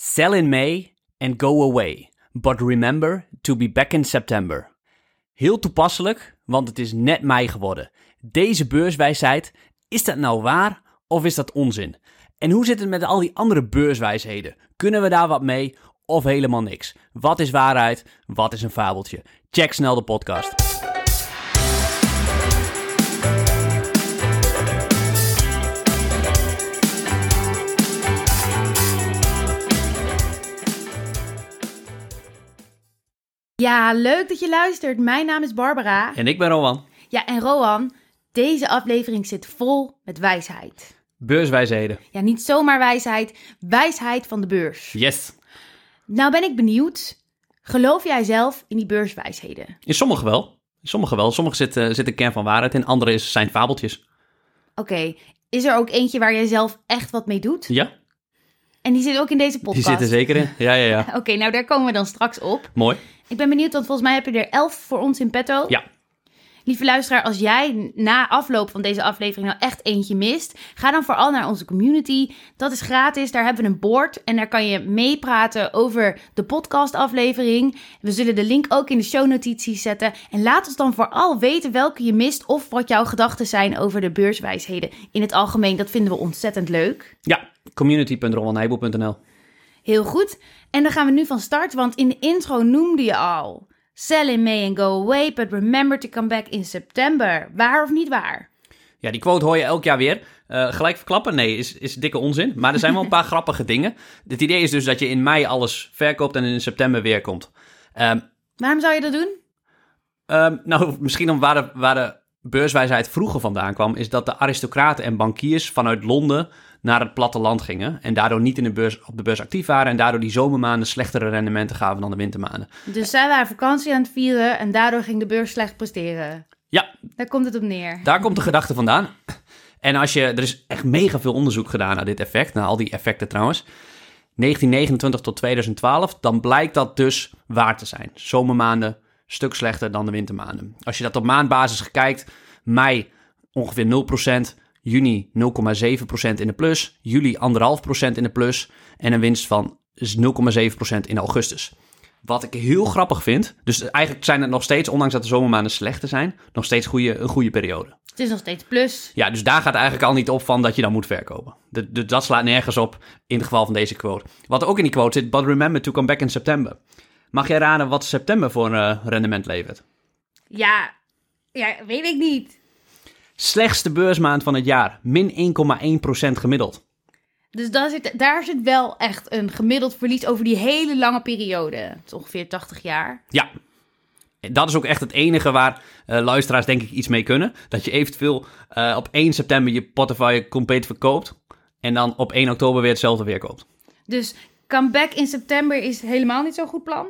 Sell in May and go away. But remember to be back in September. Heel toepasselijk, want het is net mei geworden. Deze beurswijsheid, is dat nou waar of is dat onzin? En hoe zit het met al die andere beurswijsheden? Kunnen we daar wat mee of helemaal niks? Wat is waarheid? Wat is een fabeltje? Check snel de podcast. Ja, leuk dat je luistert. Mijn naam is Barbara. En ik ben Rowan. Ja, en Rowan, deze aflevering zit vol met wijsheid. Beurswijsheden. Ja, niet zomaar wijsheid, wijsheid van de beurs. Yes. Nou ben ik benieuwd, geloof jij zelf in die beurswijsheden? In sommige wel. In sommige wel. Sommige zitten zit een kern van waarheid in. Andere is, zijn fabeltjes. Oké, is er ook eentje waar jij zelf echt wat mee doet? Ja, En die zit ook in deze die podcast? zitten zeker in. Ja, ja, ja. Oké, nou daar komen we dan straks op. Mooi. Ik ben benieuwd, want volgens mij heb je er elf voor ons in petto. Ja. Lieve luisteraar, als jij na afloop van deze aflevering nou echt eentje mist, ga dan vooral naar onze community. Dat is gratis, daar hebben we een board en daar kan je meepraten over de podcastaflevering. We zullen de link ook in de shownotities zetten. En laat ons dan vooral weten welke je mist of wat jouw gedachten zijn over de beurswijsheden in het algemeen. Dat vinden we ontzettend leuk. Ja, community.ronwanheibel.nl Heel goed. En dan gaan we nu van start, want in de intro noemde je al... Sell in May and go away, but remember to come back in September. Waar of niet waar? Ja, die quote hoor je elk jaar weer. Eh, gelijk verklappen? Nee, is, is dikke onzin. Maar er zijn wel een paar grappige dingen. Het idee is dus dat je in mei alles verkoopt en in september weer komt. Ehm, Waarom zou je dat doen? ehm, nou, misschien om waar de, waar de beurswijsheid vroeger vandaan kwam... is dat de aristocraten en bankiers vanuit Londen naar het platteland gingen... en daardoor niet in de beurs, op de beurs actief waren... en daardoor die zomermaanden slechtere rendementen gaven dan de wintermaanden. Dus zij waren vakantie aan het vieren en daardoor ging de beurs slecht presteren. Ja, Daar komt het op neer. Daar komt de gedachte vandaan. En als je, er is echt mega veel onderzoek gedaan naar dit effect, naar al die effecten trouwens. 1929 tot 2012, dan blijkt dat dus waar te zijn. Zomermaanden stuk slechter dan de wintermaanden. Als je dat op maandbasis kijkt, mei ongeveer 0%, juni 0,7% in de plus, juli 1,5% in de plus en een winst van 0,7% in augustus. Wat ik heel grappig vind, dus eigenlijk zijn het nog steeds, ondanks dat de zomermaanden slechter zijn, nog steeds goede, een goede periode. Het is nog steeds plus. Ja, dus daar gaat eigenlijk al niet op van dat je dan moet verkopen. De, de- dat slaat nergens op in het geval van deze quote. Wat ook in die quote zit, but remember to come back in September. Mag jij raden wat september voor een eh, rendement levert? Ja, ja, weet ik niet. Slechtste beursmaand van het jaar, min 1,1% gemiddeld. Dus daar zit, daar zit wel echt een gemiddeld verlies over die hele lange periode. Het is ongeveer 80 jaar. Ja, dat is ook echt het enige waar eh, luisteraars denk ik iets mee kunnen. Dat je eventueel eh, op 1 september je portefeuille compleet verkoopt en dan op 1 oktober weer hetzelfde weer koopt. Dus comeback in september is helemaal niet zo'n goed plan.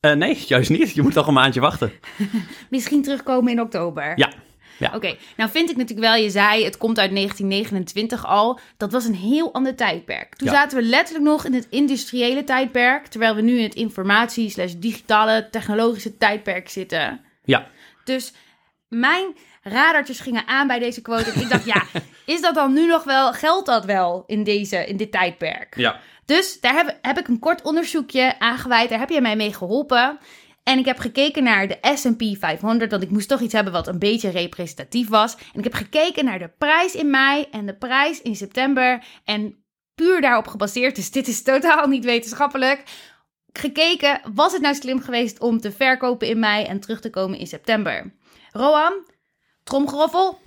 Eh, nee, juist niet. Je moet toch een maandje wachten. Misschien terugkomen in oktober. Ja, ja. Oké, nou vind ik natuurlijk wel, je zei het komt uit 1929 al. Dat was een heel ander tijdperk. Toen Ja. zaten we letterlijk nog in het industriële tijdperk, terwijl we nu in het informatie slash digitale technologische tijdperk zitten. ja. Dus mijn radartjes gingen aan bij deze quote. En ik dacht, ja, is dat dan nu nog wel, geldt dat wel in, deze, in dit tijdperk? ja. Dus daar heb, heb ik een kort onderzoekje aangeweid. Daar heb jij mij mee geholpen. En ik heb gekeken naar de S&P 500, want ik moest toch iets hebben wat een beetje representatief was. En ik heb gekeken naar de prijs in mei en de prijs in september. En puur daarop gebaseerd, dus dit is totaal niet wetenschappelijk, gekeken, was het nou slim geweest om te verkopen in mei en terug te komen in september? Roan, tromgeroffel?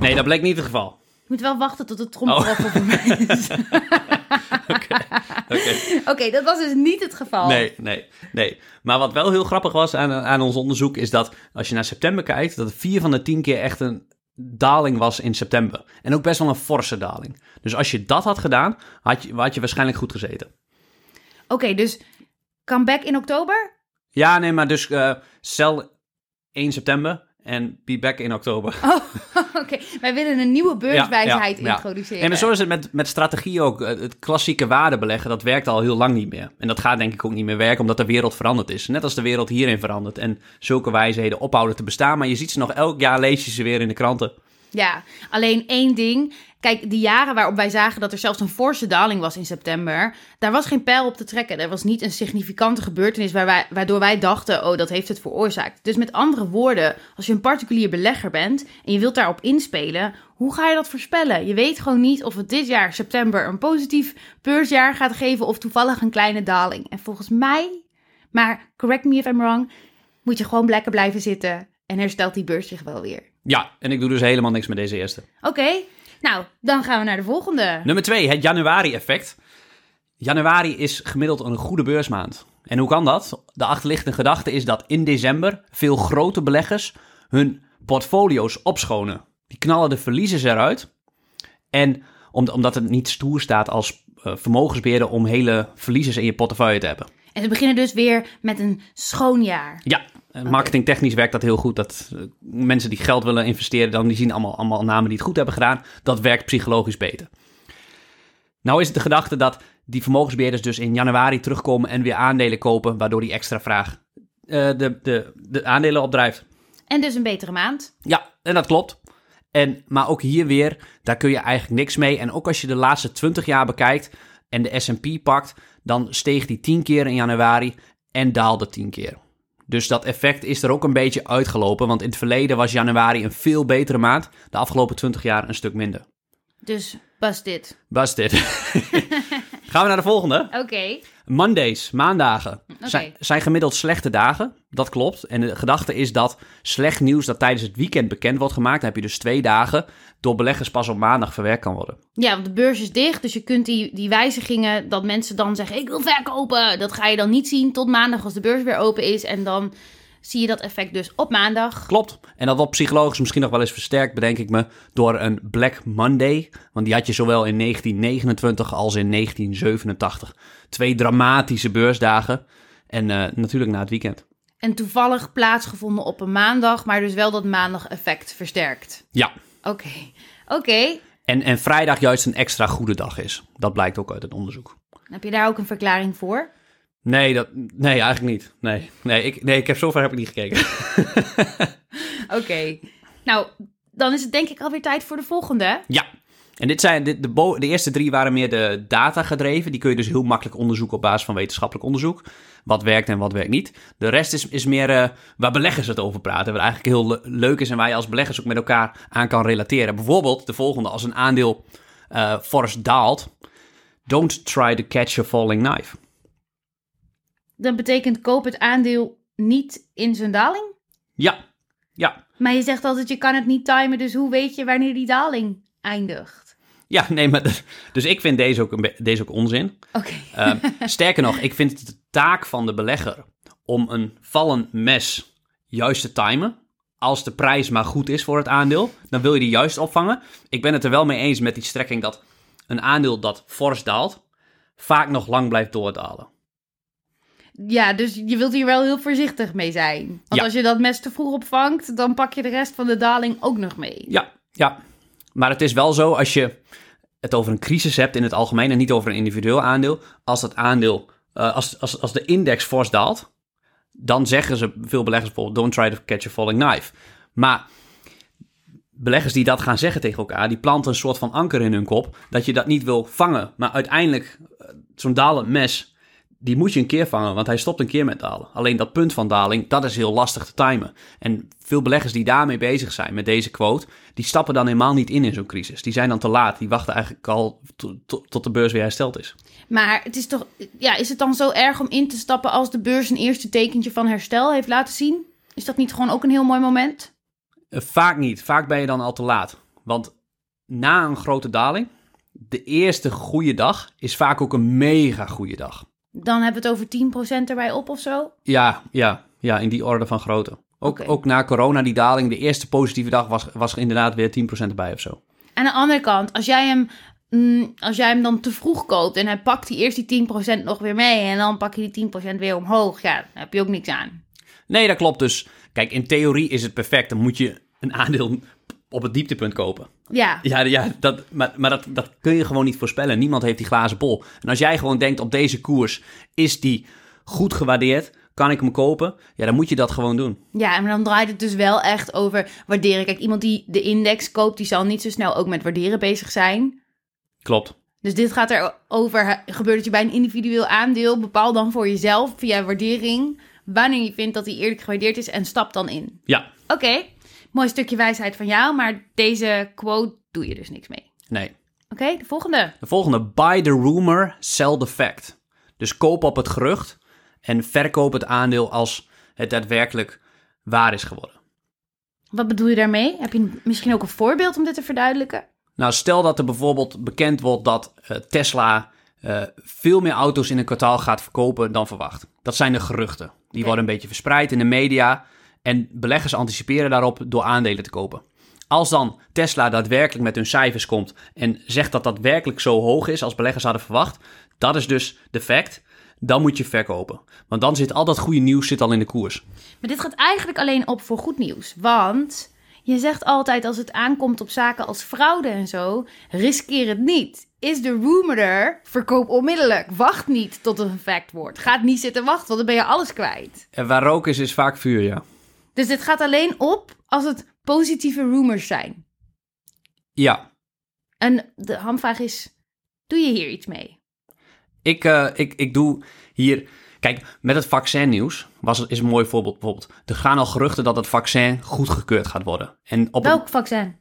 Nee, dat bleek niet het geval. Je moet wel wachten tot het tromgeroffel voor mij is. Oké, dat was dus niet het geval. Nee, nee, nee. Maar wat wel heel grappig was aan, aan ons onderzoek is dat als je naar september kijkt, dat vier van de tien keer echt een daling was in september. En ook best wel een forse daling. Dus als je dat had gedaan, had je, had je waarschijnlijk goed gezeten. Oké, dus comeback in oktober? Ja, nee, maar dus eh sell 1 september en be back in oktober. Oh, oké. Wij willen een nieuwe beurswijsheid Ja, introduceren. En zo is het met, met strategie ook. Eh, Het klassieke waardebeleggen, dat werkt al heel lang niet meer. En dat gaat denk ik ook niet meer werken, omdat de wereld veranderd is. Net als de wereld hierin verandert. En zulke wijsheden ophouden te bestaan. Maar je ziet ze nog elk jaar, lees je ze weer in de kranten. Ja, alleen één ding. Kijk, die jaren waarop wij zagen dat er zelfs een forse daling was in september, daar was geen pijl op te trekken. Er was niet een significante gebeurtenis waar waardoor wij dachten, oh, dat heeft het veroorzaakt. Dus met andere woorden, als je een particulier belegger bent en je wilt daarop inspelen, hoe ga je dat voorspellen? Je weet gewoon niet of het dit jaar, september, een positief beursjaar gaat geven of toevallig een kleine daling. En volgens mij, maar correct me if I'm wrong, moet je gewoon lekker blijven zitten en herstelt die beurs zich wel weer. Ja, en ik doe dus helemaal niks met deze eerste. Oké, nou, dan gaan we naar de volgende. Nummer twee, het januari-effect. Januari is gemiddeld een goede beursmaand. En hoe kan dat? De achterliggende gedachte is dat in december veel grote beleggers hun portfolio's opschonen. Die knallen de verliezers eruit. En omdat het niet stoer staat als uh, vermogensbeheerder om hele verliezers in je portefeuille te hebben. En ze beginnen dus weer met een schoon jaar. Ja, marketingtechnisch werkt dat heel goed. Dat uh, mensen die geld willen investeren, dan die zien allemaal, allemaal namen die het goed hebben gedaan. Dat werkt psychologisch beter. Nou is het de gedachte dat die vermogensbeheerders dus in januari terugkomen en weer aandelen kopen, waardoor die extra vraag uh, de, de, de aandelen opdrijft. En dus een betere maand. Ja, en dat klopt. En, maar ook hier weer, daar kun je eigenlijk niks mee. En ook als je de laatste 20 jaar bekijkt en de S&P pakt, dan steeg die 10 keer in januari en daalde 10 keer. Dus dat effect is er ook een beetje uitgelopen, want in het verleden was januari een veel betere maand, de afgelopen 20 jaar een stuk minder. Dus bust dit. Bust dit. Gaan we naar de volgende. Oké. Mondays, maandagen, zijn, zijn, gemiddeld slechte dagen. Dat klopt. En de gedachte is dat slecht nieuws dat tijdens het weekend bekend wordt gemaakt, dan heb je dus twee dagen, door beleggers pas op maandag verwerkt kan worden. Ja, want de beurs is dicht, dus je kunt die, die wijzigingen, dat mensen dan zeggen, ik wil verkopen, dat ga je dan niet zien tot maandag als de beurs weer open is. En dan zie je dat effect dus op maandag. Klopt. En dat wordt psychologisch misschien nog wel eens versterkt, bedenk ik me, door een Black Monday. Want die had je zowel in 1929 als in 1987. Twee dramatische beursdagen. En uh, natuurlijk na het weekend. En toevallig plaatsgevonden op een maandag, maar dus wel dat maandag effect versterkt. Ja. Oké. Oké. En, en vrijdag juist een extra goede dag is. Dat blijkt ook uit het onderzoek. Heb je daar ook een verklaring voor? Nee, dat, nee, eigenlijk niet. Nee, nee, ik, nee, ik heb zover heb ik niet gekeken. Oké. Nou, dan is het denk ik alweer tijd voor de volgende. Ja. En dit zijn, de, de, de eerste drie waren meer de data gedreven. Die kun je dus heel makkelijk onderzoeken op basis van wetenschappelijk onderzoek. Wat werkt en wat werkt niet. De rest is, is meer uh, waar beleggers het over praten. Wat eigenlijk heel leuk is en waar je als beleggers ook met elkaar aan kan relateren. Bijvoorbeeld de volgende. Als een aandeel uh, forst daalt. Don't try to catch a falling knife. Dat betekent koop het aandeel niet in zijn daling? Ja, ja. Maar je zegt altijd, je kan het niet timen, dus hoe weet je wanneer die daling eindigt? Ja, nee, maar dus ik vind deze ook, deze ook onzin. Oké. Okay. uh, sterker nog, ik vind het de taak van de belegger om een vallend mes juist te timen. Als de prijs maar goed is voor het aandeel, dan wil je die juist opvangen. Ik ben het er wel mee eens met die strekking dat een aandeel dat fors daalt, vaak nog lang blijft doordalen. Ja, dus je wilt hier wel heel voorzichtig mee zijn. Want als je dat mes te vroeg opvangt, dan pak je de rest van de daling ook nog mee. Ja, ja. Maar het is wel zo, als je het over een crisis hebt in het algemeen en niet over een individueel aandeel. Als dat aandeel, uh, als, als, als de index fors daalt, dan zeggen ze veel beleggers bijvoorbeeld, don't try to catch a falling knife. Maar beleggers die dat gaan zeggen tegen elkaar, die planten een soort van anker in hun kop, dat je dat niet wil vangen. Maar uiteindelijk, uh, zo'n dalend mes die moet je een keer vangen, want hij stopt een keer met dalen. Alleen dat punt van daling, dat is heel lastig te timen. En veel beleggers die daarmee bezig zijn met deze quote, die stappen dan helemaal niet in in zo'n crisis. Die zijn dan te laat, die wachten eigenlijk al tot de beurs weer hersteld is. Maar het is toch, ja, is het dan zo erg om in te stappen als de beurs een eerste tekentje van herstel heeft laten zien? Is dat niet gewoon ook een heel mooi moment? Uh, vaak niet. Vaak ben je dan al te laat. Want na een grote daling, de eerste goede dag is vaak ook een mega goede dag. Dan hebben we het over 10% erbij op of zo? Ja, ja, ja, in die orde van grootte. Ook, ook na corona, die daling, de eerste positieve dag was, was inderdaad weer 10% erbij of zo. Aan de andere kant, als jij hem, mm, als jij hem dan te vroeg koopt en hij pakt die eerst die 10% nog weer mee en dan pak je die 10% weer omhoog, ja, heb je ook niks aan. Nee, dat klopt. Dus kijk, in theorie is het perfect. Dan moet je een aandeel op het dieptepunt kopen. Ja. Ja, ja dat, maar, maar dat, dat kun je gewoon niet voorspellen. Niemand heeft die glazen bol. En als jij gewoon denkt op deze koers is die goed gewaardeerd, kan ik hem kopen? Ja, dan moet je dat gewoon doen. Ja, en dan draait het dus wel echt over waarderen. Kijk, iemand die de index koopt, die zal niet zo snel ook met waarderen bezig zijn. Klopt. Dus dit gaat erover, gebeurt dat je bij een individueel aandeel, bepaal dan voor jezelf via waardering wanneer je vindt dat hij eerlijk gewaardeerd is en stap dan in. Ja, Oké, mooi stukje wijsheid van jou, maar deze quote doe je dus niks mee. nee. Oké, de volgende. De volgende, buy the rumor, sell the fact. Dus koop op het gerucht en verkoop het aandeel als het daadwerkelijk waar is geworden. Wat bedoel je daarmee? Heb je misschien ook een voorbeeld om dit te verduidelijken? Nou, stel dat er bijvoorbeeld bekend wordt dat eh, Tesla eh, veel meer auto's in een kwartaal gaat verkopen dan verwacht. Dat zijn de geruchten. Die worden een beetje verspreid in de media en beleggers anticiperen daarop door aandelen te kopen. Als dan Tesla daadwerkelijk met hun cijfers komt en zegt dat dat werkelijk zo hoog is als beleggers hadden verwacht, dat is dus de fact. Dan moet je verkopen. Want dan zit al dat goede nieuws zit al in de koers. Maar dit gaat eigenlijk alleen op voor goed nieuws. Want je zegt altijd als het aankomt op zaken als fraude en zo, riskeer het niet. Is de rumor er, verkoop onmiddellijk. Wacht niet tot het een fact wordt. Ga niet zitten wachten, want dan ben je alles kwijt. En waar rook is, is vaak vuur, ja. Dus dit gaat alleen op als het positieve rumors zijn. Ja, En de hamvraag is, doe je hier iets mee? Ik, eh, ik, ik doe hier. Kijk, met het vaccinnieuws was is een mooi voorbeeld. Bijvoorbeeld, er gaan al geruchten dat het vaccin goedgekeurd gaat worden. En op Welk vaccin?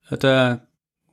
het, eh,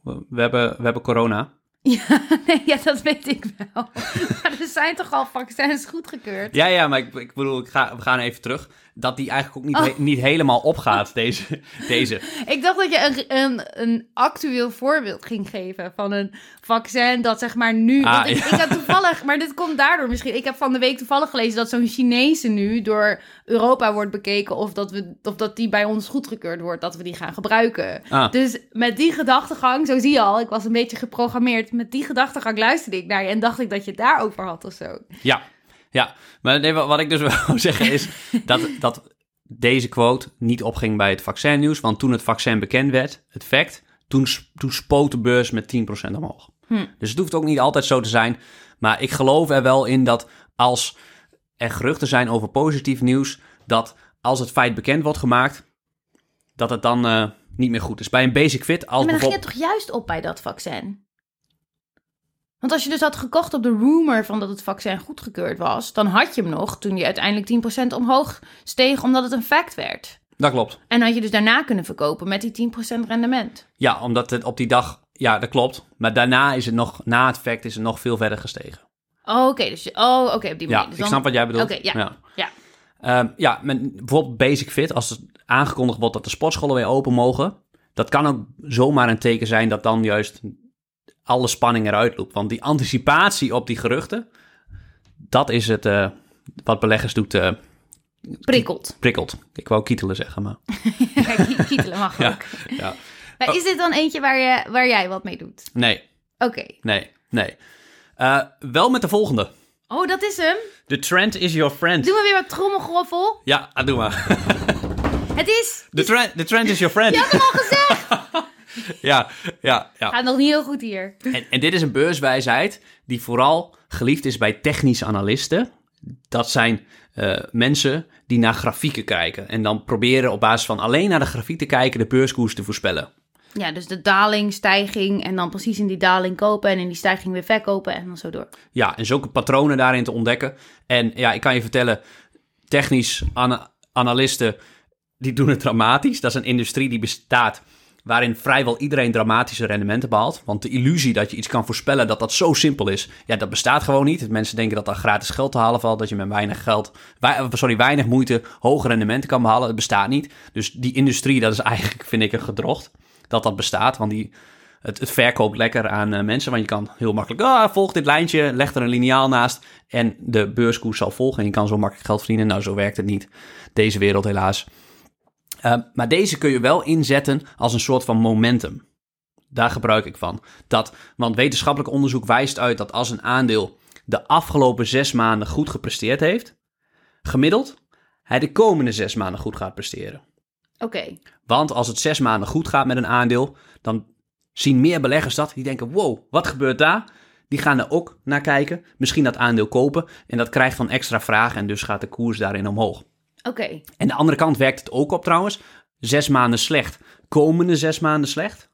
we, hebben, we hebben corona. Ja, nee, ja, dat weet ik wel. maar er zijn toch al vaccins goedgekeurd? Ja, ja, maar ik, ik bedoel, ik ga, we gaan even terug. Dat die eigenlijk ook niet, Oh. he- niet helemaal opgaat, deze. deze. Ik dacht dat je een, een, een actueel voorbeeld ging geven van een vaccin dat zeg maar nu... Ah, ik, ja. ik heb toevallig, maar dit komt daardoor misschien. Ik heb van de week toevallig gelezen dat zo'n Chinese nu door Europa wordt bekeken of dat, we, of dat die bij ons goedgekeurd wordt, dat we die gaan gebruiken. Ah, Dus met die gedachtegang, zo zie je al, ik was een beetje geprogrammeerd. Met die gedachtegang luisterde ik naar je en dacht ik dat je het daarover had of zo. ja, ja. Maar nee, wat ik dus wil zeggen is dat, dat deze quote niet opging bij het vaccinnieuws. Want toen het vaccin bekend werd, het fact, toen, toen spoot de beurs met 10% omhoog. Hm. Dus het hoeft ook niet altijd zo te zijn. Maar ik geloof er wel in dat als er geruchten zijn over positief nieuws, dat als het feit bekend wordt gemaakt, dat het dan eh, niet meer goed is. Bij een basic fit, als maar dan ging bijvoorbeeld... het toch juist op bij dat vaccin? Want als je dus had gekocht op de rumor van dat het vaccin goedgekeurd was, dan had je hem nog toen je uiteindelijk 10% omhoog steeg omdat het een fact werd. Dat klopt. En had je dus daarna kunnen verkopen met die 10% rendement. Ja, omdat het op die dag... Ja, dat klopt. Maar daarna is het nog, na het fact, is het nog veel verder gestegen. Oh, oké. dus, oh, oké, op die manier. Ja, Dus ik snap wat jij bedoelt. Oké, ja, ja. Ehm, ja, met bijvoorbeeld Basic Fit, als het aangekondigd wordt dat de sportscholen weer open mogen, dat kan ook zomaar een teken zijn dat dan juist alle spanning eruit loopt. Want die anticipatie op die geruchten, dat is het eh, wat beleggers doet, eh, Prikkelt. prikkelt. Ik wou kietelen zeggen, maar kietelen mag Ja. ook. ja. Maar is dit dan eentje waar, je, waar jij wat mee doet? nee, Oké. nee, nee. Eh, wel met de volgende. Oh, dat is hem. The trend is your friend. Doe maar weer wat trommelgroffel. Ja, doe maar. Het is... The trend, the trend is your friend. Je had hem al gezegd. Ja, ja, ja. Gaat nog niet heel goed hier. En, en dit is een beurswijsheid die vooral geliefd is bij technische analisten. Dat zijn eh, mensen die naar grafieken kijken en dan proberen op basis van alleen naar de grafiek te kijken de beurskoers te voorspellen. Ja, dus de daling, stijging en dan precies in die daling kopen en in die stijging weer verkopen en dan zo door. Ja, en zulke patronen daarin te ontdekken. En ja, ik kan je vertellen, technisch ana- analisten die doen het dramatisch. Dat is een industrie die bestaat waarin vrijwel iedereen dramatische rendementen behaalt. Want de illusie dat je iets kan voorspellen dat dat zo simpel is, ja, dat bestaat gewoon niet. Mensen denken dat er gratis geld te halen valt, dat je met weinig geld, wei- sorry, weinig moeite hoge rendementen kan behalen. Dat bestaat niet. Dus die industrie, dat is eigenlijk, vind ik, een gedrocht dat dat bestaat. Want die, het, het verkoopt lekker aan eh, mensen. Want je kan heel makkelijk, ah, volg dit lijntje, leg er een liniaal naast en de beurskoers zal volgen. En je kan zo makkelijk geld verdienen. Nou, zo werkt het niet. Deze wereld helaas. Uh, maar deze kun je wel inzetten als een soort van momentum. Daar gebruik ik van. Dat, want wetenschappelijk onderzoek wijst uit dat als een aandeel de afgelopen zes maanden goed gepresteerd heeft, gemiddeld, hij de komende zes maanden goed gaat presteren. Oké. Want als het zes maanden goed gaat met een aandeel, dan zien meer beleggers dat. Die denken, wow, wat gebeurt daar? die gaan er ook naar kijken. Misschien dat aandeel kopen. En dat krijgt dan extra vragen en dus gaat de koers daarin omhoog. Oké. En de andere kant werkt het ook op trouwens. Zes maanden slecht. Komende zes maanden slecht?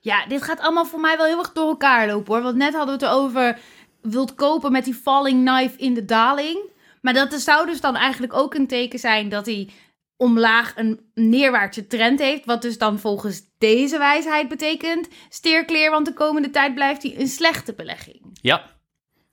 Ja, dit gaat allemaal voor mij wel heel erg door elkaar lopen hoor. Want net hadden we het erover, wilt kopen met die falling knife in de daling. Maar dat zou dus dan eigenlijk ook een teken zijn dat hij omlaag een neerwaartse trend heeft. Wat dus dan volgens deze wijsheid betekent steerkleer, want de komende tijd blijft hij een slechte belegging. Ja,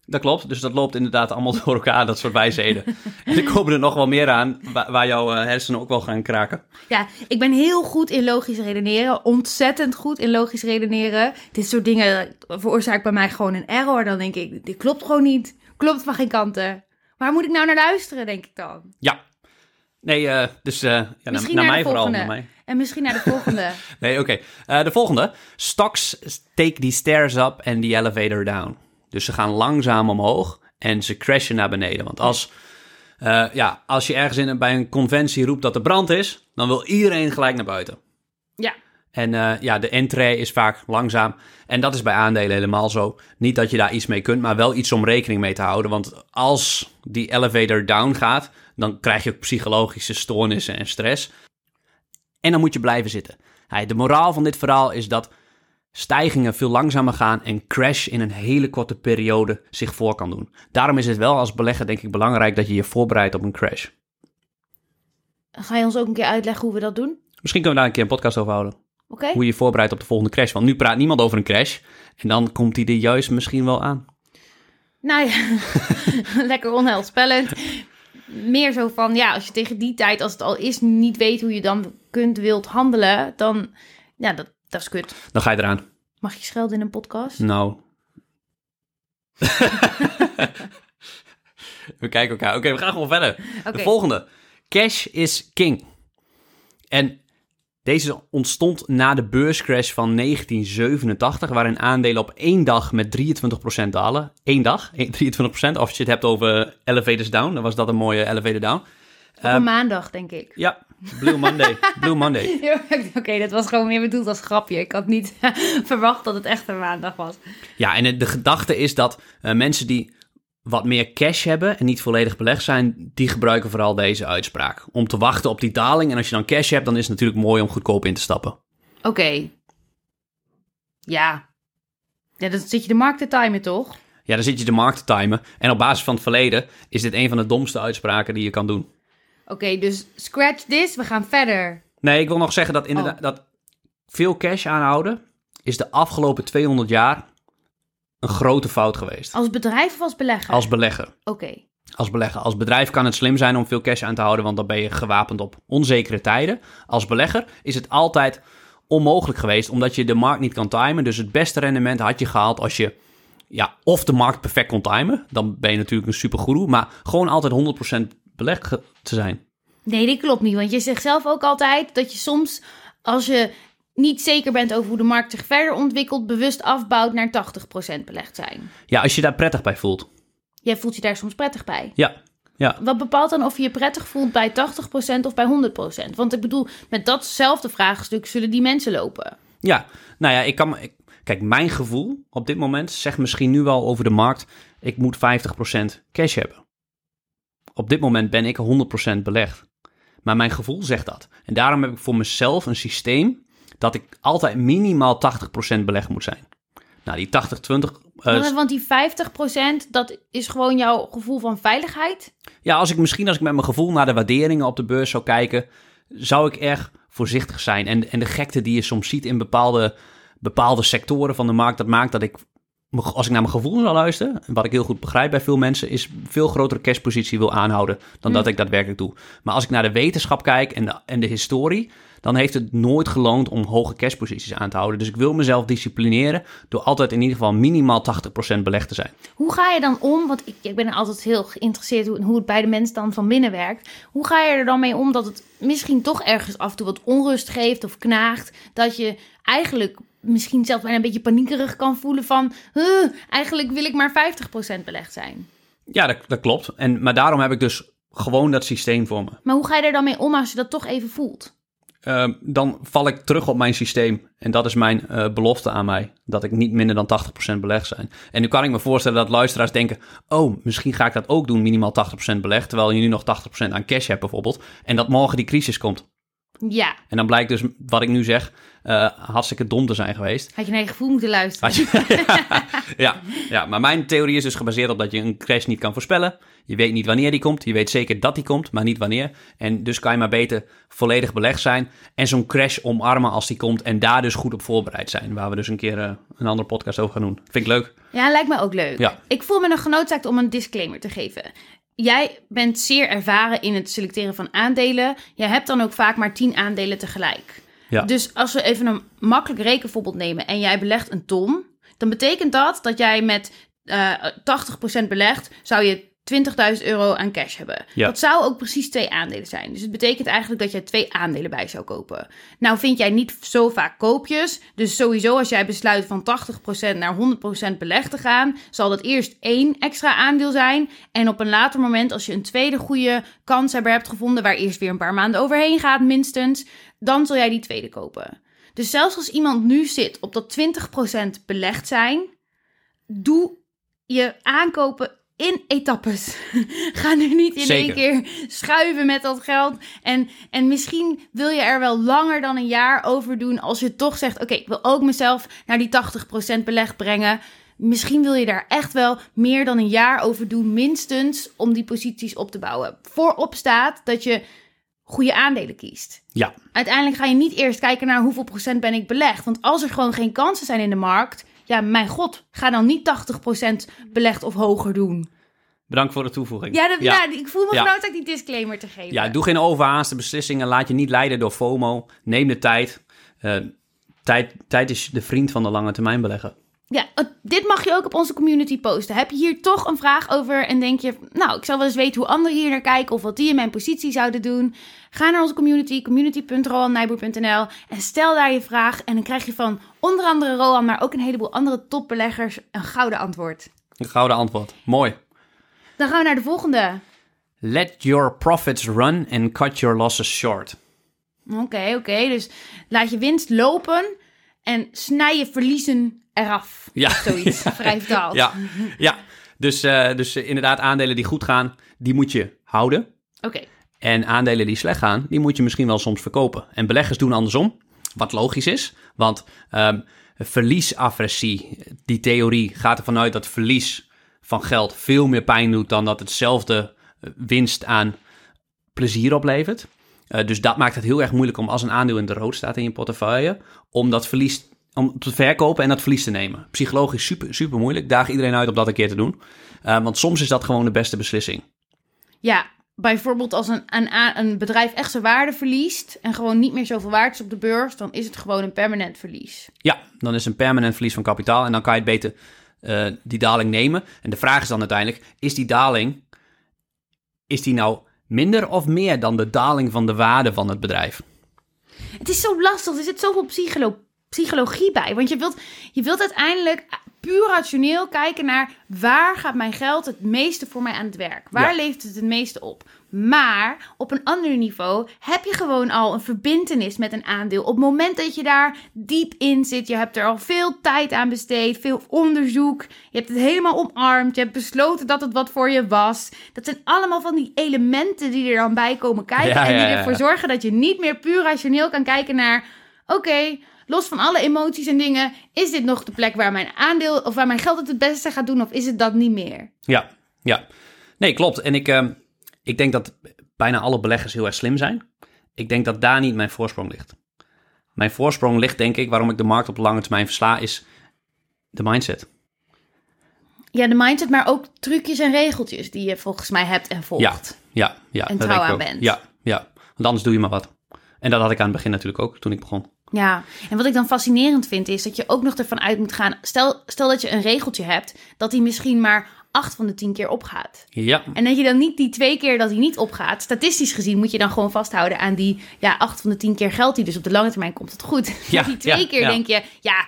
dat klopt. Dus dat loopt inderdaad allemaal door elkaar, dat soort wijsheden. en er komen er nog wel meer aan, waar, waar jouw eh, hersenen ook wel gaan kraken. Ja, ik ben heel goed in logisch redeneren. Ontzettend goed in logisch redeneren. Dit soort dingen veroorzaakt bij mij gewoon een error. Dan denk ik, dit klopt gewoon niet. Klopt van geen kanten. Waar moet ik nou naar luisteren, denk ik dan? Ja. Nee, uh, dus uh, ja, naar, Misschien naar naar mij vooral. volgende. Naar mij. En misschien naar de volgende. Nee, oké. Eh, de volgende. Stocks take the stairs up and the elevator down. Dus ze gaan langzaam omhoog en ze crashen naar beneden. Want als, eh, ja, als je ergens in, bij een conventie roept dat er brand is, dan wil iedereen gelijk naar buiten. ja. En eh, ja, de entree is vaak langzaam. En dat is bij aandelen helemaal zo. Niet dat je daar iets mee kunt, maar wel iets om rekening mee te houden. Want als die elevator down gaat, dan krijg je ook psychologische stoornissen en stress. En dan moet je blijven zitten. Hey, de moraal van dit verhaal is dat stijgingen veel langzamer gaan en crash in een hele korte periode zich voor kan doen. Daarom is het wel als belegger denk ik belangrijk dat je je voorbereidt op een crash. Ga je ons ook een keer uitleggen hoe we dat doen? Misschien kunnen we daar een keer een podcast over houden. Oké? Hoe je je voorbereidt op de volgende crash. Want nu praat niemand over een crash. En dan komt die er juist misschien wel aan. Nou ja, lekker onheilspellend. Meer zo van, ja, als je tegen die tijd, als het al is, niet weet hoe je dan kunt, wilt handelen, dan, ja, dat, dat is kut. Dan ga je eraan. Mag je schelden in een podcast? Nou. we kijken elkaar. Oké, we gaan gewoon verder. De volgende. Cash is king. En deze ontstond na de beurscrash van 1987, waarin aandelen op één dag met 23% dalen. Eén dag, 23%. Of als je het hebt over elevators down, dan was dat een mooie elevator down. Op een maandag, denk ik. Ja, Blue Monday. Blue Monday. Oké, dat was gewoon meer bedoeld als grapje. Ik had niet verwacht dat het echt een maandag was. Ja, en de gedachte is dat eh, mensen die wat meer cash hebben en niet volledig belegd zijn, die gebruiken vooral deze uitspraak. Om te wachten op die daling. En als je dan cash hebt, dan is het natuurlijk mooi om goedkoop in te stappen. Oké. Ja. Ja, dan zit je de markt te timen, toch? Ja, dan zit je de markt te timen. En op basis van het verleden is dit een van de domste uitspraken die je kan doen. Oké, dus scratch this. We gaan verder. Nee, ik wil nog zeggen dat inderdaad Oh. dat veel cash aanhouden is de afgelopen 200 jaar een grote fout geweest. Als bedrijf of als belegger? Als belegger. Oké. Als belegger. Als bedrijf kan het slim zijn om veel cash aan te houden, want dan ben je gewapend op onzekere tijden. Als belegger is het altijd onmogelijk geweest, omdat je de markt niet kan timen. Dus het beste rendement had je gehaald als je ja, of de markt perfect kon timen. Dan ben je natuurlijk een supergoeroe. Maar gewoon altijd 100% belegd te zijn. Nee, dit klopt niet. Want je zegt zelf ook altijd dat je soms, als je niet zeker bent over hoe de markt zich verder ontwikkelt, bewust afbouwt naar 80% belegd zijn. Ja, als je daar prettig bij voelt. Jij voelt je daar soms prettig bij. Ja, ja. Wat bepaalt dan of je je prettig voelt bij 80% of bij 100%? Want ik bedoel, met datzelfde vraagstuk zullen die mensen lopen. Ja, nou ja, ik kan. ik- kijk, mijn gevoel op dit moment zegt misschien nu wel over de markt: ik moet 50% cash hebben. Op dit moment ben ik 100% belegd. Maar mijn gevoel zegt dat. En daarom heb ik voor mezelf een systeem dat ik altijd minimaal 80% belegd moet zijn. Nou, die 80-20. eh, Want- Want die 50% dat is gewoon jouw gevoel van veiligheid. Ja, als ik misschien als ik met mijn gevoel naar de waarderingen op de beurs zou kijken, zou ik erg voorzichtig zijn. En, en de gekte die je soms ziet in bepaalde, bepaalde sectoren van de markt, dat maakt dat ik, als ik naar mijn gevoel zou luisteren, en wat ik heel goed begrijp bij veel mensen, is veel grotere cashpositie wil aanhouden dan dat ik daadwerkelijk doe. Maar als ik naar de wetenschap kijk en de, en de historie, dan heeft het nooit geloond om hoge cashposities aan te houden. Dus ik wil mezelf disciplineren door altijd in ieder geval minimaal 80% belegd te zijn. Hoe ga je dan om? Want ik, ik ben altijd heel geïnteresseerd hoe, hoe het bij de mens dan van binnen werkt. Hoe ga je er dan mee om dat het misschien toch ergens af en toe wat onrust geeft of knaagt? Dat je eigenlijk misschien zelfs bijna een beetje paniekerig kan voelen van... "Huh, eigenlijk wil ik maar 50% belegd zijn. Ja, dat, dat klopt. En, maar daarom heb ik dus gewoon dat systeem voor me. Maar hoe ga je er dan mee om als je dat toch even voelt? Ehm, dan val ik terug op mijn systeem. En dat is mijn eh, belofte aan mij. Dat ik niet minder dan 80% belegd zijn. En nu kan ik me voorstellen dat luisteraars denken... oh, misschien ga ik dat ook doen, minimaal 80% belegd... terwijl je nu nog 80% aan cash hebt bijvoorbeeld. En dat morgen die crisis komt. Ja, En dan blijkt dus wat ik nu zeg eh, hartstikke dom te zijn geweest. had je naar je gevoel moeten luisteren. Je- ja, ja, maar mijn theorie is dus gebaseerd op dat je een crash niet kan voorspellen. Je weet niet wanneer die komt. Je weet zeker dat die komt, maar niet wanneer. En dus kan je maar beter volledig belegd zijn. En zo'n crash omarmen als die komt. En daar dus goed op voorbereid zijn. Waar we dus een keer eh, een andere podcast over gaan doen. Vind ik leuk. Ja, lijkt me ook leuk. Ja. Ik voel me nog genoodzaakt om een disclaimer te geven. Jij bent zeer ervaren in het selecteren van aandelen. Jij hebt dan ook vaak maar 10 aandelen tegelijk. Ja. Dus als we even een makkelijk rekenvoorbeeld nemen en jij belegt een ton, dan betekent dat dat jij met eh 80% belegt, zou je 20.000 euro aan cash hebben. Ja. Dat zou ook precies twee aandelen zijn. Dus het betekent eigenlijk dat jij twee aandelen bij zou kopen. Nou vind jij niet zo vaak koopjes. Dus sowieso als jij besluit van 80% naar 100% belegd te gaan... zal dat eerst één extra aandeel zijn. En op een later moment, als je een tweede goede kanshebber hebt gevonden... waar eerst weer een paar maanden overheen gaat minstens... dan zal jij die tweede kopen. Dus zelfs als iemand nu zit op dat 20% belegd zijn... doe je aankopen in etappes. Ga nu niet in Zeker. één keer schuiven met dat geld. En, en misschien wil je er wel langer dan een jaar over doen als je toch zegt: Oké, ik wil ook mezelf naar die 80% belegd brengen. Misschien wil je daar echt wel meer dan een jaar over doen, minstens om die posities op te bouwen. Voorop staat dat je goede aandelen kiest. Ja, Uiteindelijk ga je niet eerst kijken naar hoeveel procent ben ik belegd. Want als er gewoon geen kansen zijn in de markt, ja, mijn god, ga dan niet 80% belegd of hoger doen. bedankt voor de toevoeging. Ja, ik voel me Ja. genoodzaakt die disclaimer te geven. Ja, doe geen overhaaste beslissingen. Laat je niet leiden door FOMO. Neem de tijd. Eh, tijd. Tijd is de vriend van de lange termijn beleggen. Ja, eh, dit mag je ook op onze community posten. Heb je hier toch een vraag over en denk je, nou, ik zou wel eens weten hoe anderen hier naar kijken of wat die in mijn positie zouden doen? Ga naar onze community, community.roannijboer.nl en stel daar je vraag en dan krijg je van onder andere Roan, maar ook een heleboel andere topbeleggers een gouden antwoord. Een gouden antwoord. Mooi. Dan gaan we naar de volgende. Let your profits run and cut your losses short. Oké, oké. Dus laat je winst lopen en snij je verliezen eraf. Ja. Zoiets, vrij vertaald. Ja, ja. Dus, eh, dus eh, inderdaad, aandelen die goed gaan, die moet je houden. Oké. En aandelen die slecht gaan, die moet je misschien wel soms verkopen. En beleggers doen andersom, wat logisch is. Want ehm verliesaversie, die theorie gaat ervan uit dat verlies van geld veel meer pijn doet dan dat hetzelfde eh, winst aan plezier oplevert. Dus dat maakt het heel erg moeilijk om als een aandeel in de rood staat in je portefeuille, om dat verlies om te verkopen en dat verlies te nemen. Psychologisch super, super moeilijk. Daag iedereen uit om dat een keer te doen. Eh, want soms is dat gewoon de beste beslissing. Ja, bijvoorbeeld als een, een, een bedrijf echt zijn waarde verliest en gewoon niet meer zoveel waard is op de beurs, dan is het gewoon een permanent verlies. Ja, dan is een permanent verlies van kapitaal en dan kan je het beter eh, die daling nemen. En de vraag is dan uiteindelijk, is die daling, is die nou minder of meer dan de daling van de waarde van het bedrijf? Het is zo lastig, er zit zoveel psycholo psychologie bij. Want je wilt, je wilt uiteindelijk puur rationeel kijken naar waar gaat mijn geld het meeste voor mij aan het werk? Waar Ja. levert het het meeste op? Maar op een ander niveau heb je gewoon al een verbintenis met een aandeel. Op het moment dat je daar diep in zit, je hebt er al veel tijd aan besteed, veel onderzoek. Je hebt het helemaal omarmd. Je hebt besloten dat het wat voor je was. Dat zijn allemaal van die elementen die er dan bij komen kijken. Ja, en die ja, ervoor zorgen dat je niet meer puur rationeel kan kijken naar... Oké, los van alle emoties en dingen, is dit nog de plek waar mijn aandeel of waar mijn geld het het beste gaat doen, of is het dat niet meer? Ja, ja. Nee, klopt. En ik, ehm, ik denk dat bijna alle beleggers heel erg slim zijn. Ik denk dat daar niet mijn voorsprong ligt. Mijn voorsprong ligt, denk ik, waarom ik de markt op lange termijn versla, is de mindset. Ja, de mindset, maar ook trucjes en regeltjes die je volgens mij hebt en volgt. Ja, ja, ja. En trouw aan bent. Ja, ja. Want anders doe je maar wat. En dat had ik aan het begin natuurlijk ook, toen ik begon. Ja, en wat ik dan fascinerend vind is dat je ook nog ervan uit moet gaan. Stel, stel dat je een regeltje hebt, dat die misschien maar acht van de tien keer opgaat. Ja, En dat je dan niet die twee keer dat hij niet opgaat, statistisch gezien moet je dan gewoon vasthouden aan die ja, acht van de tien keer geld die dus op de lange termijn komt het goed. Ja, die twee ja, keer ja. denk je, ja,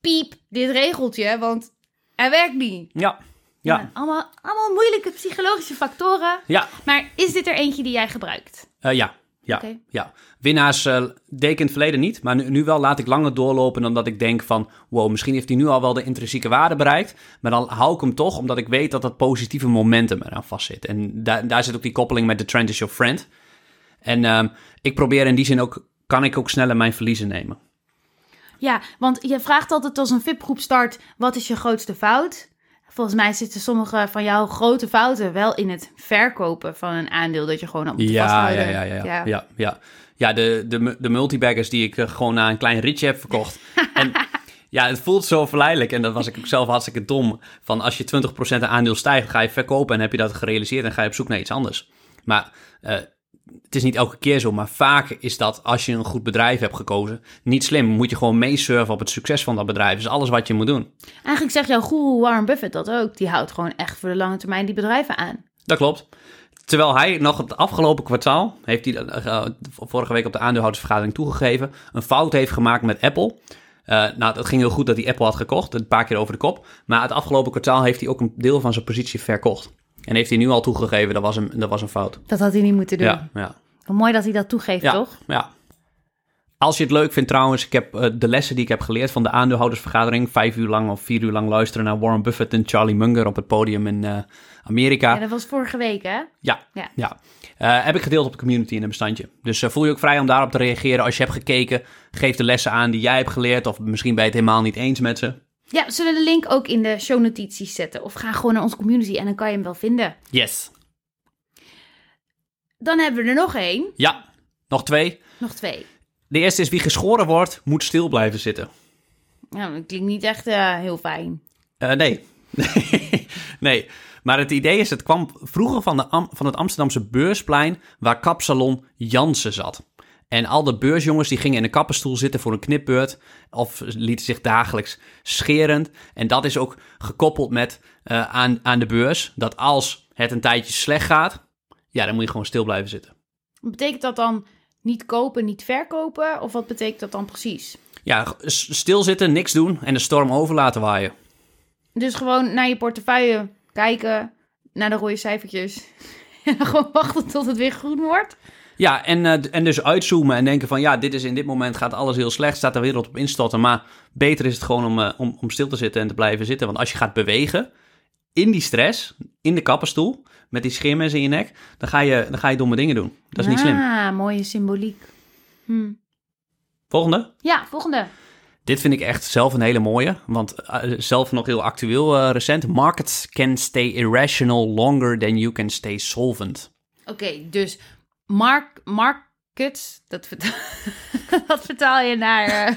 piep, dit regeltje, want hij werkt niet. ja, ja, allemaal, allemaal moeilijke psychologische factoren. ja. Maar is dit er eentje die jij gebruikt? Eh, ja, Ja, ja. winnaars deed ik in het verleden niet, maar nu, nu wel laat ik langer doorlopen dan dat ik denk van, wow, misschien heeft hij nu al wel de intrinsieke waarde bereikt, maar dan hou ik hem toch, omdat ik weet dat dat positieve momentum eraan vastzit. En daar, daar zit ook die koppeling met The Trend is your friend. En ehm, ik probeer in die zin ook, kan ik ook sneller mijn verliezen nemen. Ja, want je vraagt altijd als een VIP-groep start, wat is je grootste fout? Volgens mij zitten sommige van jouw grote fouten wel in het verkopen van een aandeel dat je gewoon op moet Ja, ja, vasthouden. ja, ja, ja, ja, ja. Ja, de, de, de multibaggers die ik eh, gewoon na een klein ritje heb verkocht. en ja, het voelt zo verleidelijk. En dat was ik ook zelf hartstikke dom. Van als je 20% een aandeel stijgt, ga je verkopen en heb je dat gerealiseerd en ga je op zoek naar iets anders. Maar eh, het is niet elke keer zo, maar vaak is dat als je een goed bedrijf hebt gekozen, niet slim. Moet je gewoon meesurfen op het succes van dat bedrijf. Dat is alles wat je moet doen. Eigenlijk zegt jouw goeroe Warren Buffett dat ook. Die houdt gewoon echt voor de lange termijn die bedrijven aan. Dat klopt. Terwijl hij nog het afgelopen kwartaal, heeft hij uh, vorige week op de aandeelhoudersvergadering toegegeven, een fout heeft gemaakt met Apple. Uh, nou, dat ging heel goed dat hij Apple had gekocht, een paar keer over de kop. Maar het afgelopen kwartaal heeft hij ook een deel van zijn positie verkocht. En heeft hij nu al toegegeven, dat was een, dat was een fout. Dat had hij niet moeten doen. Ja, ja. Wat mooi dat hij dat toegeeft, ja, toch? Ja. Als je het leuk vindt trouwens, ik heb uh, de lessen die ik heb geleerd van de aandeelhoudersvergadering, vijf uur lang of vier uur lang luisteren naar Warren Buffett en Charlie Munger op het podium in uh, Amerika. Ja, dat was vorige week, hè? Ja, Ja. ja. Uh, heb ik gedeeld op de community in een bestandje. Dus voel je ook vrij om daarop te reageren. Als je hebt gekeken, geef de lessen aan die jij hebt geleerd. Of misschien ben je het helemaal niet eens met ze. Ja, we zullen de link ook in de shownotities zetten. Of ga gewoon naar onze community en dan kan je hem wel vinden. Yes. Dan hebben we er nog één. Ja, nog twee. Nog twee. De eerste is wie geschoren wordt, moet stil blijven zitten. Nou, dat klinkt niet echt uh, heel fijn. Uh, nee. nee. Maar het idee is, het kwam vroeger van, de Am van het Amsterdamse beursplein waar kapsalon Jansen zat. En al de beursjongens die gingen in een kappenstoel zitten voor een knipbeurt of lieten zich dagelijks scherend. En dat is ook gekoppeld met uh, aan, aan de beurs, dat als het een tijdje slecht gaat, ja, dan moet je gewoon stil blijven zitten. Betekent dat dan niet kopen, niet verkopen? Of wat betekent dat dan precies? Ja, stilzitten, niks doen en de storm over laten waaien. Dus gewoon naar je portefeuille kijken, naar de rode cijfertjes. En gewoon wachten tot het weer groen wordt. Ja, en, uh, en dus uitzoomen en denken van ja, dit is in dit moment gaat alles heel slecht, staat de wereld op instorten. Maar beter is het gewoon om, uh, om, om stil te zitten en te blijven zitten. Want als je gaat bewegen in die stress, in de kappenstoel, met die scheermes in je nek, dan ga je, dan ga je domme dingen doen. Dat is niet slim. Ah, mooie symboliek. Hm. Volgende. Ja, volgende. Dit vind ik echt zelf een hele mooie, want uh, zelf nog heel actueel uh, recent. Markets can stay irrational longer than you can stay solvent. Oké, okay, dus mark, markets, dat, vertaal, dat vertaal je naar uh,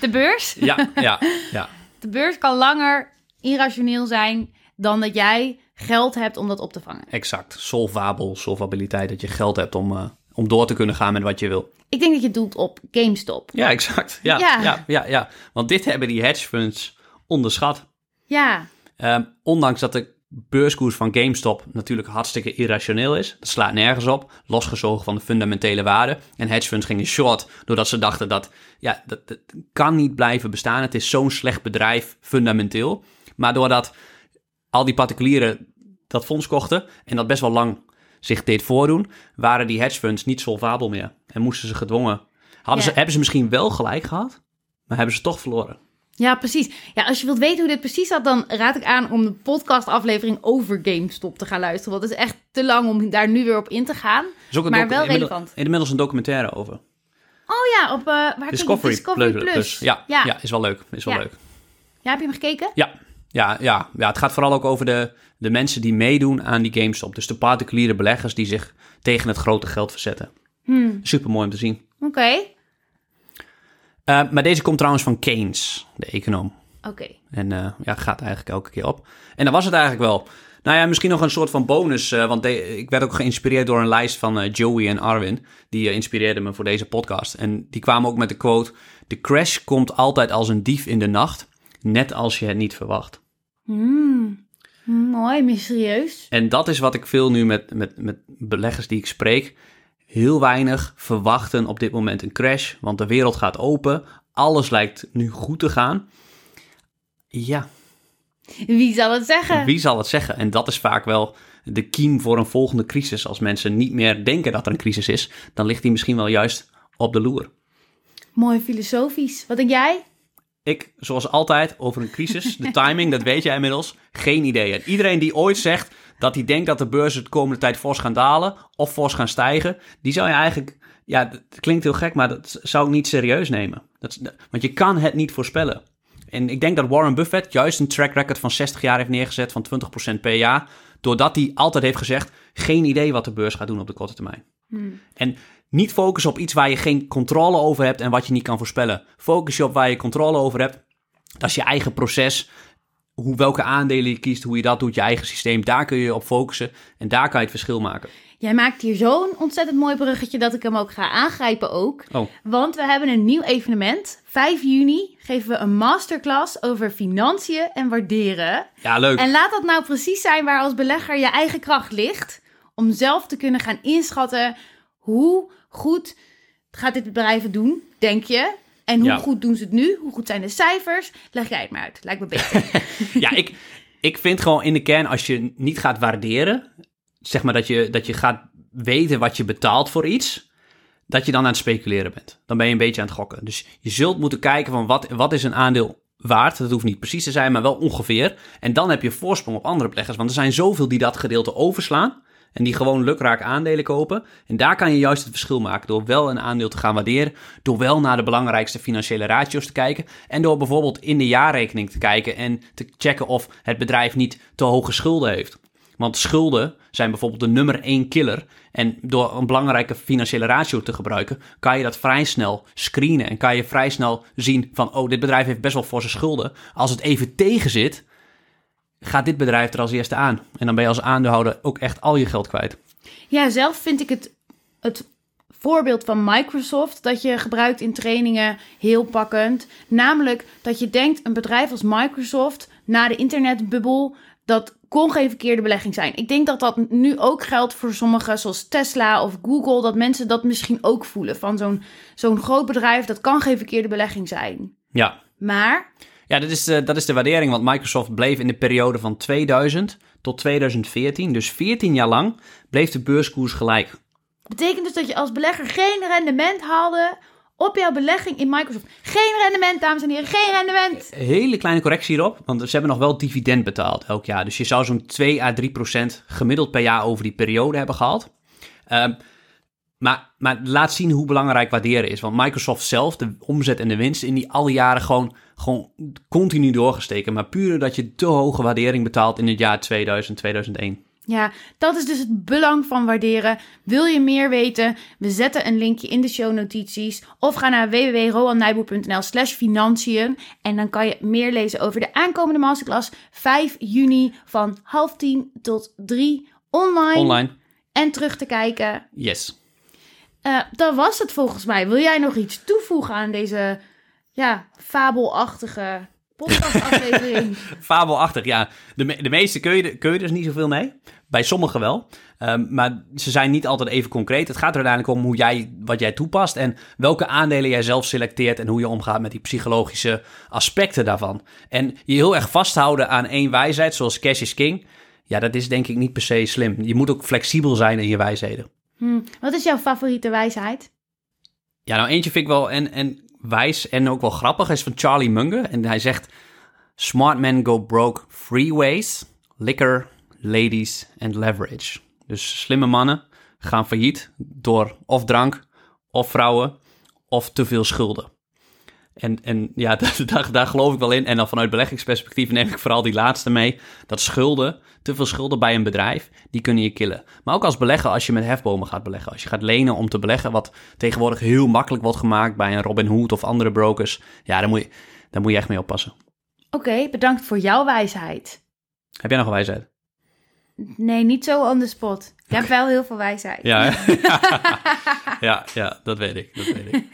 de beurs? Ja, ja, ja. De beurs kan langer irrationeel zijn dan dat jij geld hebt om dat op te vangen. Exact, solvabel, solvabiliteit, dat je geld hebt om, uh, om door te kunnen gaan met wat je wil. Ik denk dat je doelt op GameStop. Ja, exact. Ja, ja. ja, ja, ja. Want dit hebben die hedge funds onderschat. Ja. Um, ondanks dat de beurskoers van GameStop natuurlijk hartstikke irrationeel is. Dat slaat nergens op, losgezogen van de fundamentele waarde. En hedge funds gingen short doordat ze dachten dat, ja, dat, dat kan niet blijven bestaan. Het is zo'n slecht bedrijf, fundamenteel. Maar doordat al die particulieren dat fonds kochten en dat best wel lang zich deed voordoen, waren die hedge funds niet solvabel meer. En moesten ze gedwongen. Hadden Ja. ze, hebben ze misschien wel gelijk gehad, maar hebben ze toch verloren. Ja, precies. Ja, als je wilt weten hoe dit precies zat, dan raad ik aan om de podcastaflevering over GameStop te gaan luisteren. Want het is echt te lang om daar nu weer op in te gaan. Maar wel relevant. Inmiddels een documentaire over. Oh ja, op uh, waar? Discovery, Discovery Plus. Plus. Ja, Ja. ja. is wel leuk. Is wel Ja. leuk. Ja, heb je hem gekeken? Ja. Ja, ja, ja, het gaat vooral ook over de, de mensen die meedoen aan die GameStop. Dus de particuliere beleggers die zich tegen het grote geld verzetten. Hmm, Super mooi om te zien. Oké. Eh, maar deze komt trouwens van Keynes, de econoom. Oké. En eh, ja, gaat eigenlijk elke keer op. En dat was het eigenlijk wel. Nou ja, misschien nog een soort van bonus. eh, want de- ik werd ook geïnspireerd door een lijst van Joey en Arwin. Die inspireerden me voor deze podcast. En die kwamen ook met de quote... De crash komt altijd als een dief in de nacht. Net als je het niet verwacht. Hmm. Mooi, mysterieus. En dat is wat ik veel nu met, met, met beleggers die ik spreek. Heel weinig verwachten op dit moment een crash. Want de wereld gaat open. Alles lijkt nu goed te gaan. Ja, Wie zal het zeggen? Wie zal het zeggen? En dat is vaak wel de kiem voor een volgende crisis. Als mensen niet meer denken dat er een crisis is, dan ligt die misschien wel juist op de loer. Mooi filosofisch. Wat denk jij? Ik, zoals altijd, over een crisis, de timing, dat weet jij inmiddels, geen idee. En iedereen die ooit zegt dat hij denkt dat de beurzen de komende tijd fors gaan dalen of fors gaan stijgen, die zou je eigenlijk, ja, dat klinkt heel gek, maar dat zou ik niet serieus nemen. Dat, want je kan het niet voorspellen. En ik denk dat Warren Buffett juist een track record van 60 jaar heeft neergezet van 20% per jaar, doordat hij altijd heeft gezegd, geen idee wat de beurs gaat doen op de korte termijn. Hmm. En niet focussen op iets waar je geen controle over hebt en wat je niet kan voorspellen. Focus je op waar je controle over hebt. Dat is je eigen proces. Hoe, welke aandelen je kiest, hoe je dat doet, je eigen systeem. Daar kun je op focussen en daar kan je het verschil maken. Jij maakt hier zo'n ontzettend mooi bruggetje dat ik hem ook ga aangrijpen ook. Oh. Want we hebben een nieuw evenement. 5 juni geven we een masterclass over financiën en waarderen. Ja, leuk. En laat dat nou precies zijn waar als belegger je eigen kracht ligt. Om zelf te kunnen gaan inschatten hoe goed gaat dit bedrijf doen, denk je? En hoe Ja. goed doen ze het nu? Hoe goed zijn de cijfers? Leg jij het maar uit. Lijkt me beter. ja, ik, ik vind gewoon in de kern, als je niet gaat waarderen, zeg maar dat je, dat je gaat weten wat je betaalt voor iets, dat je dan aan het speculeren bent. Dan ben je een beetje aan het gokken. Dus je zult moeten kijken van wat, wat is een aandeel waard. Dat hoeft niet precies te zijn, maar wel ongeveer. En dan heb je voorsprong op andere beleggers, want er zijn zoveel die dat gedeelte overslaan. En die gewoon lukraak aandelen kopen. En daar kan je juist het verschil maken. Door wel een aandeel te gaan waarderen. Door wel naar de belangrijkste financiële ratio's te kijken. En door bijvoorbeeld in de jaarrekening te kijken. En te checken of het bedrijf niet te hoge schulden heeft. Want schulden zijn bijvoorbeeld de nummer één killer. En door een belangrijke financiële ratio te gebruiken, kan je dat vrij snel screenen. En kan je vrij snel zien van, oh, dit bedrijf heeft best wel forse schulden. Als het even tegen zit, gaat dit bedrijf er als eerste aan. En dan ben je als aandeelhouder ook echt al je geld kwijt. Ja, zelf vind ik het, het voorbeeld van Microsoft dat je gebruikt in trainingen heel pakkend. Namelijk dat je denkt, een bedrijf als Microsoft na de internetbubbel, dat kon geen verkeerde belegging zijn. Ik denk dat dat nu ook geldt voor sommigen zoals Tesla of Google, dat mensen dat misschien ook voelen. Van zo'n zo'n groot bedrijf, dat kan geen verkeerde belegging zijn. Ja, Maar ja dat, is de, dat is de waardering, want Microsoft bleef in de periode van 2000 tot 2014, dus 14 jaar lang, bleef de beurskoers gelijk. betekent dus dat je als belegger geen rendement haalde op jouw belegging in Microsoft. Geen rendement, dames en heren, geen rendement. Hele kleine correctie hierop, want ze hebben nog wel dividend betaald elk jaar. Dus je zou zo'n 2 à 3 procent gemiddeld per jaar over die periode hebben gehaald. Ehm, maar, maar laat zien hoe belangrijk waarderen is. Want Microsoft zelf, de omzet en de winst in die alle jaren gewoon, gewoon continu doorgesteken. Maar puur dat je te hoge waardering betaalt in het jaar 2000, 2001. Ja, dat is dus het belang van waarderen. Wil je meer weten? We zetten een linkje in de shownotities. Of ga naar www.roannijboer.nl slash financiën. En dan kan je meer lezen over de aankomende masterclass. 5 juni van half tien tot drie online. Online, En terug te kijken. yes. Eh, dat was het volgens mij. Wil jij nog iets toevoegen aan deze ja, fabelachtige podcastaflevering? Fabelachtig, ja. De, me- de meeste kun je, kun je dus niet zoveel mee. Bij sommigen wel. Ehm, maar ze zijn niet altijd even concreet. Het gaat er uiteindelijk om hoe jij, wat jij toepast en welke aandelen jij zelf selecteert en hoe je omgaat met die psychologische aspecten daarvan. En je heel erg vasthouden aan één wijsheid, zoals cash is king. Ja, dat is denk ik niet per se slim. Je moet ook flexibel zijn in je wijsheden. Hm, Wat is jouw favoriete wijsheid? Ja, nou eentje vind ik wel en, en wijs en ook wel grappig. is van Charlie Munger. En hij zegt... Smart men go broke three ways. Liquor, ladies and leverage. Dus slimme mannen gaan failliet door of drank, of vrouwen, of te veel schulden. En, en ja, daar, daar, daar geloof ik wel in. En dan vanuit beleggingsperspectief neem ik vooral die laatste mee. Dat schulden, te veel schulden bij een bedrijf, die kunnen je killen. Maar ook als belegger, als je met hefbomen gaat beleggen. Als je gaat lenen om te beleggen, wat tegenwoordig heel makkelijk wordt gemaakt bij een Robinhood of andere brokers. Ja, daar moet je, daar moet je echt mee oppassen. Oké, bedankt voor jouw wijsheid. Heb jij nog een wijsheid? Nee, niet zo on the spot. Je hebt wel heel veel wijsheid. Ja, ja, ja, dat weet ik. Dat weet ik.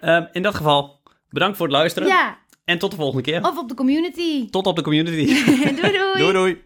Ehm, in dat geval, bedankt voor het luisteren. Ja, En tot de volgende keer. of op de community. Tot op de community. doei doei. doei doei.